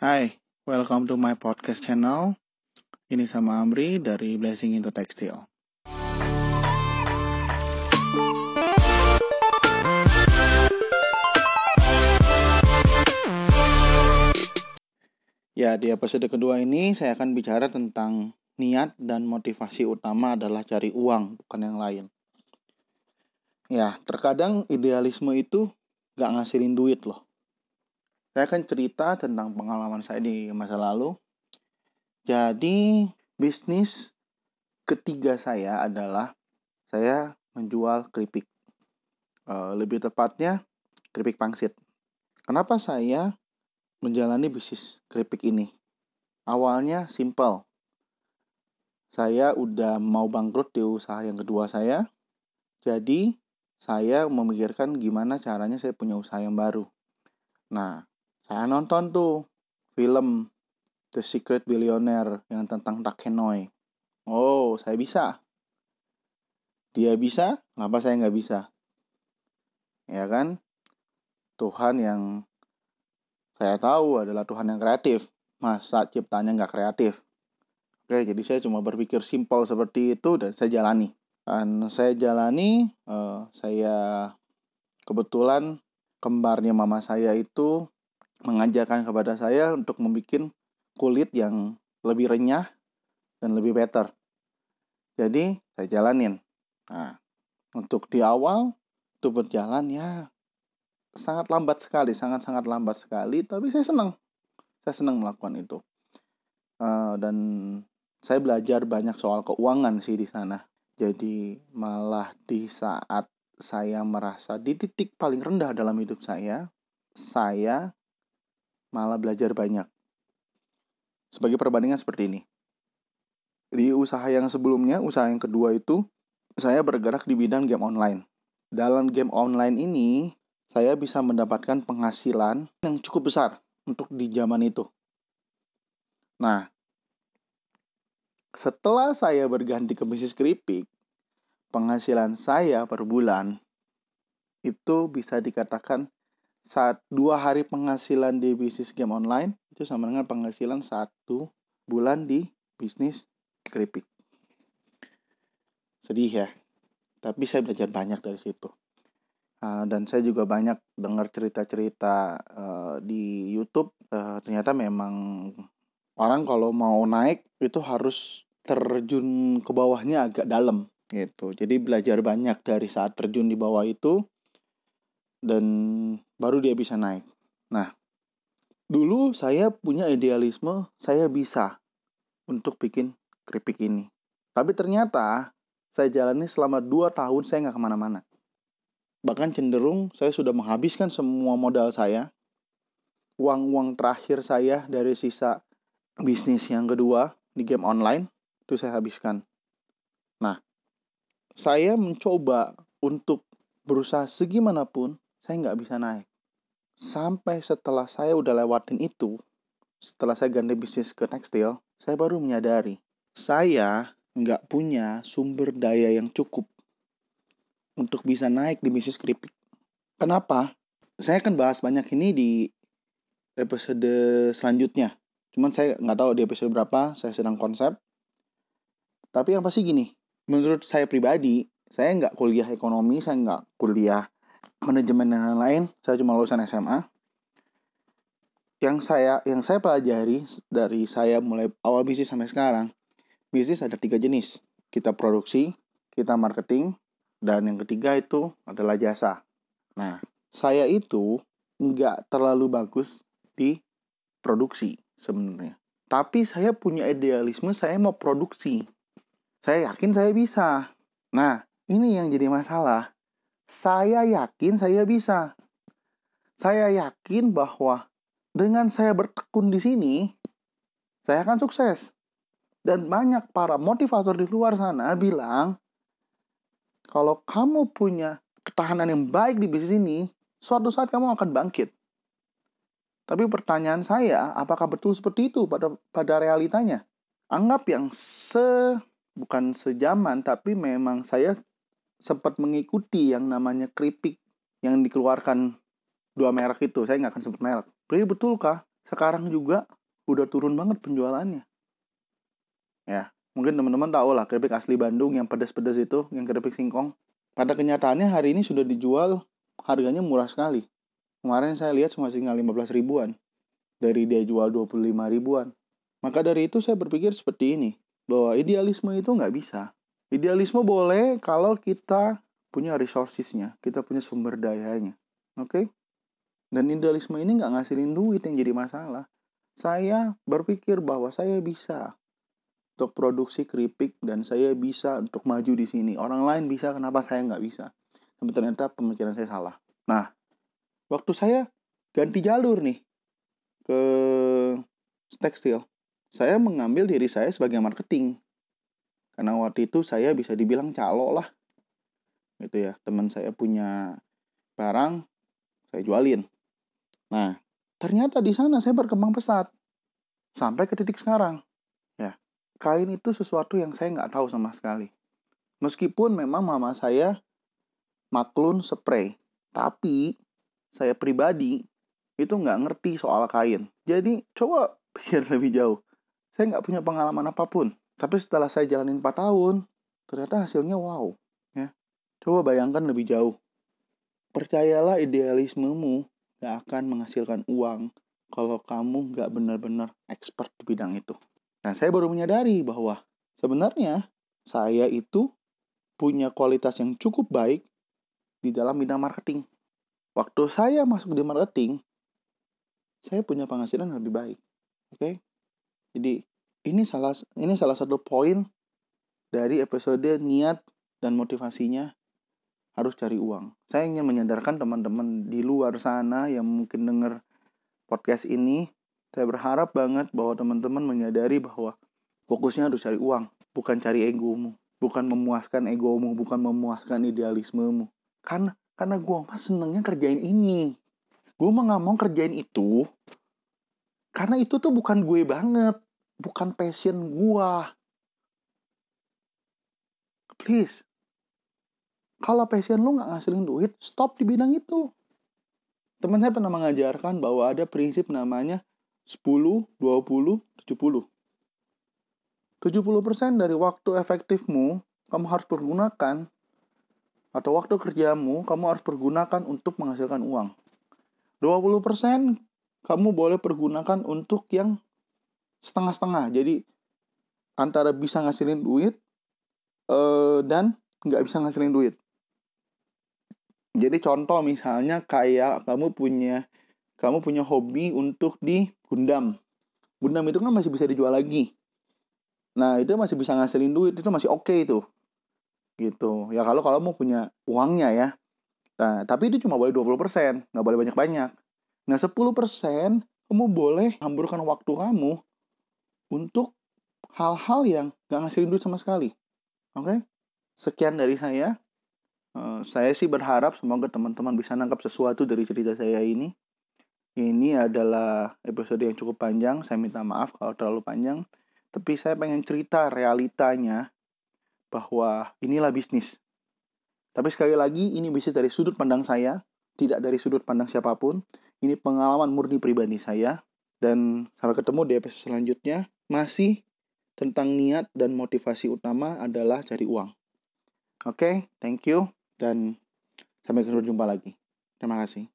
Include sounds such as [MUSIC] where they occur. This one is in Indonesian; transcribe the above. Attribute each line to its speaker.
Speaker 1: Hai, welcome to my podcast channel. Ini sama Amri dari Blessing into Textile. Ya, di episode kedua ini saya akan bicara tentang niat dan motivasi utama adalah cari uang, bukan yang lain. Ya, terkadang idealisme itu gak ngasilin duit loh. Saya akan cerita tentang pengalaman saya di masa lalu. Jadi, bisnis ketiga saya adalah saya menjual keripik. Uh, lebih tepatnya, keripik pangsit. Kenapa saya menjalani bisnis keripik ini? Awalnya simple. Saya udah mau bangkrut di usaha yang kedua saya. Jadi, saya memikirkan gimana caranya saya punya usaha yang baru. Nah, saya nonton tuh film The Secret Billionaire yang tentang Takenoy. Oh, saya bisa. Dia bisa, kenapa saya nggak bisa? Ya kan? Tuhan yang saya tahu adalah Tuhan yang kreatif. Masa ciptanya nggak kreatif? Oke, jadi saya cuma berpikir simpel seperti itu dan saya jalani. Dan saya jalani, uh, saya kebetulan kembarnya mama saya itu mengajarkan kepada saya untuk membuat kulit yang lebih renyah dan lebih better. Jadi saya jalanin. Nah, untuk di awal itu berjalan ya sangat lambat sekali, sangat-sangat lambat sekali, tapi saya senang. Saya senang melakukan itu. Uh, dan saya belajar banyak soal keuangan sih di sana. Jadi malah di saat saya merasa di titik paling rendah dalam hidup saya, saya malah belajar banyak. Sebagai perbandingan seperti ini. Di usaha yang sebelumnya, usaha yang kedua itu, saya bergerak di bidang game online. Dalam game online ini, saya bisa mendapatkan penghasilan yang cukup besar untuk di zaman itu. Nah, setelah saya berganti ke bisnis keripik, penghasilan saya per bulan itu bisa dikatakan saat dua hari penghasilan di bisnis game online itu sama dengan penghasilan satu bulan di bisnis keripik. Sedih ya, tapi saya belajar banyak dari situ. Uh, dan saya juga banyak dengar cerita-cerita uh, di YouTube. Uh, ternyata memang orang kalau mau naik itu harus terjun ke bawahnya agak dalam gitu. Jadi belajar banyak dari saat terjun di bawah itu dan baru dia bisa naik. Nah, dulu saya punya idealisme saya bisa untuk bikin keripik ini. Tapi ternyata saya jalani selama 2 tahun saya nggak ke mana-mana. Bahkan cenderung saya sudah menghabiskan semua modal saya. Uang-uang terakhir saya dari sisa bisnis yang kedua di game online itu saya habiskan. Nah, saya mencoba untuk berusaha segimanapun saya nggak bisa naik. Sampai setelah saya udah lewatin itu, setelah saya ganti bisnis ke tekstil, saya baru menyadari saya nggak punya sumber daya yang cukup untuk bisa naik di bisnis keripik. Kenapa? Saya akan bahas banyak ini di episode selanjutnya. Cuman saya nggak tahu di episode berapa, saya sedang konsep. Tapi yang pasti gini, menurut saya pribadi, saya nggak kuliah ekonomi, saya nggak kuliah manajemen dan lain-lain, saya cuma lulusan SMA. Yang saya yang saya pelajari dari saya mulai awal bisnis sampai sekarang, bisnis ada tiga jenis. Kita produksi, kita marketing, dan yang ketiga itu adalah jasa. Nah, saya itu nggak terlalu bagus di produksi sebenarnya. Tapi saya punya idealisme saya mau produksi. Saya yakin saya bisa. Nah, ini yang jadi masalah. Saya yakin saya bisa. Saya yakin bahwa dengan saya bertekun di sini, saya akan sukses. Dan banyak para motivator di luar sana bilang, kalau kamu punya ketahanan yang baik di bisnis ini, suatu saat kamu akan bangkit. Tapi pertanyaan saya, apakah betul seperti itu pada pada realitanya? Anggap yang se bukan sejaman, tapi memang saya sempat mengikuti yang namanya keripik yang dikeluarkan dua merek itu. Saya nggak akan sebut merek. Tapi betulkah sekarang juga udah turun banget penjualannya. Ya, mungkin teman-teman tahu lah keripik asli Bandung yang pedas-pedas itu, yang keripik singkong. Pada kenyataannya hari ini sudah dijual harganya murah sekali. Kemarin saya lihat cuma tinggal 15 ribuan. Dari dia jual 25 ribuan. Maka dari itu saya berpikir seperti ini. Bahwa idealisme itu nggak bisa. Idealisme boleh kalau kita punya resourcesnya. Kita punya sumber dayanya. Oke? Okay? Dan idealisme ini nggak ngasilin duit yang jadi masalah. Saya berpikir bahwa saya bisa untuk produksi keripik dan saya bisa untuk maju di sini. Orang lain bisa, kenapa saya nggak bisa? Tapi ternyata pemikiran saya salah. Nah, waktu saya ganti jalur nih ke tekstil, saya mengambil diri saya sebagai marketing. Karena waktu itu saya bisa dibilang calo lah. Gitu ya, teman saya punya barang, saya jualin. Nah, ternyata di sana saya berkembang pesat. Sampai ke titik sekarang. Ya, kain itu sesuatu yang saya nggak tahu sama sekali. Meskipun memang mama saya maklun spray. Tapi, saya pribadi itu nggak ngerti soal kain. Jadi, coba [LAUGHS] pikir lebih jauh. Saya nggak punya pengalaman apa pun. Tapi setelah saya jalanin 4 tahun, ternyata hasilnya wow. Ya. Coba bayangkan lebih jauh. Percayalah idealismemu gak akan menghasilkan uang kalau kamu gak benar-benar expert di bidang itu. Dan saya baru menyadari bahwa sebenarnya saya itu punya kualitas yang cukup baik di dalam bidang marketing. Waktu saya masuk di marketing, saya punya penghasilan lebih baik. Oke? Okay? Jadi ini salah ini salah satu poin dari episode niat dan motivasinya harus cari uang. Saya ingin menyadarkan teman-teman di luar sana yang mungkin dengar podcast ini. Saya berharap banget bahwa teman-teman menyadari bahwa fokusnya harus cari uang, bukan cari egomu, bukan memuaskan egomu, bukan memuaskan idealismemu. Karena karena gue mah senengnya kerjain ini. Gue mah nggak mau kerjain itu. Karena itu tuh bukan gue banget, bukan passion gue. Please, kalau passion lu nggak ngasilin duit, stop di bidang itu. Teman saya pernah mengajarkan bahwa ada prinsip namanya 10, 20, 70. 70% dari waktu efektifmu kamu harus pergunakan atau waktu kerjamu kamu harus pergunakan untuk menghasilkan uang. 20% kamu boleh pergunakan untuk yang setengah-setengah. Jadi antara bisa ngasilin duit uh, dan nggak bisa ngasilin duit. Jadi contoh misalnya kayak kamu punya kamu punya hobi untuk di Gundam. Gundam itu kan masih bisa dijual lagi. Nah, itu masih bisa ngasilin duit, itu masih oke okay itu. Gitu. Ya kalau kalau mau punya uangnya ya. Nah, tapi itu cuma boleh 20%, nggak boleh banyak-banyak. Nah, 10% kamu boleh hamburkan waktu kamu untuk hal-hal yang nggak ngasilin duit sama sekali. Oke? Okay? Sekian dari saya. Uh, saya sih berharap semoga teman-teman bisa nangkap sesuatu dari cerita saya ini. Ini adalah episode yang cukup panjang. Saya minta maaf kalau terlalu panjang. Tapi saya pengen cerita realitanya bahwa inilah bisnis. Tapi sekali lagi ini bisnis dari sudut pandang saya, tidak dari sudut pandang siapa pun. Ini pengalaman murni pribadi saya. Dan sampai ketemu di episode selanjutnya. Masih tentang niat dan motivasi utama adalah cari uang. Oke, okay, thank you dan sampai jumpa lagi. Terima kasih.